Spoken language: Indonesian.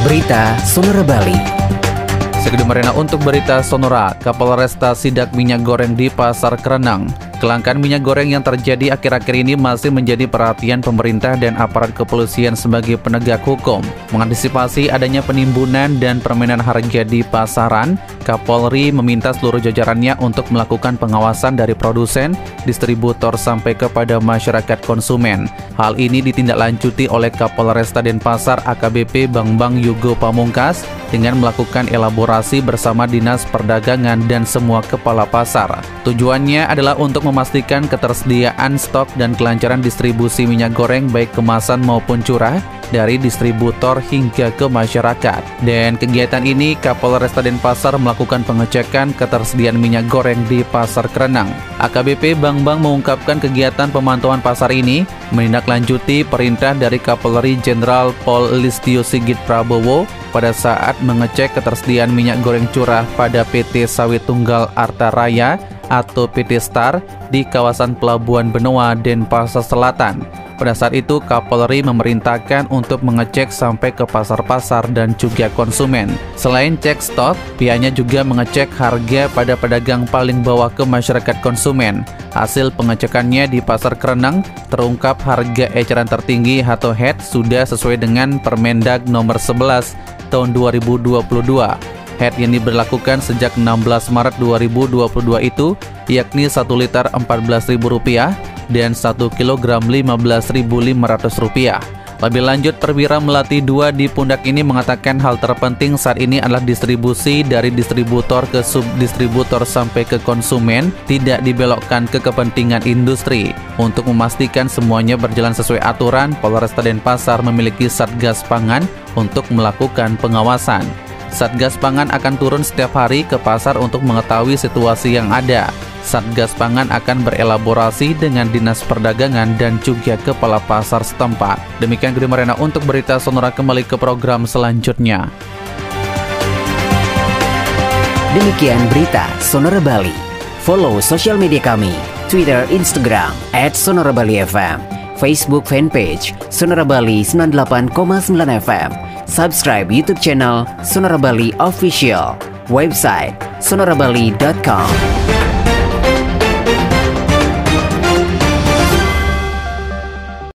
Berita Sonora Bali. Segede Marina untuk berita Sonora, Kapolresta sidak minyak goreng di Pasar Kerenang. Kelangkaan minyak goreng yang terjadi akhir-akhir ini masih menjadi perhatian pemerintah dan aparat kepolisian sebagai penegak hukum. Mengantisipasi adanya penimbunan dan permainan harga di pasaran, Kapolri meminta seluruh jajarannya untuk melakukan pengawasan dari produsen, distributor sampai kepada masyarakat konsumen. Hal ini ditindaklanjuti oleh Kapolresta Denpasar AKBP Bang Bang Yugo Pamungkas dengan melakukan elaborasi bersama Dinas Perdagangan dan semua kepala pasar. Tujuannya adalah untuk memastikan ketersediaan stok dan kelancaran distribusi minyak goreng baik kemasan maupun curah dari distributor hingga ke masyarakat. Dan kegiatan ini Kapolresta Denpasar melakukan pengecekan ketersediaan minyak goreng di Pasar Kerenang. AKBP Bang Bang mengungkapkan kegiatan pemantauan pasar ini menindaklanjuti perintah dari Kapolri Jenderal Pol Listio Sigit Prabowo pada saat mengecek ketersediaan minyak goreng curah pada PT Sawit Tunggal Arta Raya atau PT Star di kawasan Pelabuhan Benoa, Denpasar Selatan. Pada saat itu, Kapolri memerintahkan untuk mengecek sampai ke pasar-pasar dan juga konsumen. Selain cek stok, pihaknya juga mengecek harga pada pedagang paling bawah ke masyarakat konsumen. Hasil pengecekannya di Pasar Kerenang terungkap harga eceran tertinggi atau HED sudah sesuai dengan Permendag nomor 11 tahun 2022. HED yang diberlakukan sejak 16 Maret 2022 itu yakni 1 liter Rp14.000 dan 1 kg Rp15.500. Lebih lanjut, perwira Melati 2 di pundak ini mengatakan hal terpenting saat ini adalah distribusi dari distributor ke subdistributor sampai ke konsumen tidak dibelokkan ke kepentingan industri. Untuk memastikan semuanya berjalan sesuai aturan, Polresta Denpasar memiliki Satgas Pangan untuk melakukan pengawasan. Satgas Pangan akan turun setiap hari ke pasar untuk mengetahui situasi yang ada. Satgas Pangan akan berelaborasi dengan Dinas Perdagangan dan juga Kepala Pasar setempat. Demikian Gede Marena untuk berita Sonora kembali ke program selanjutnya. Demikian berita Sonora Bali. Follow sosial media kami, Twitter, Instagram, at Sonora Bali FM, Facebook fanpage Sonora Bali 98,9 FM, subscribe YouTube channel Sonora Bali Official, website sonorabali.com.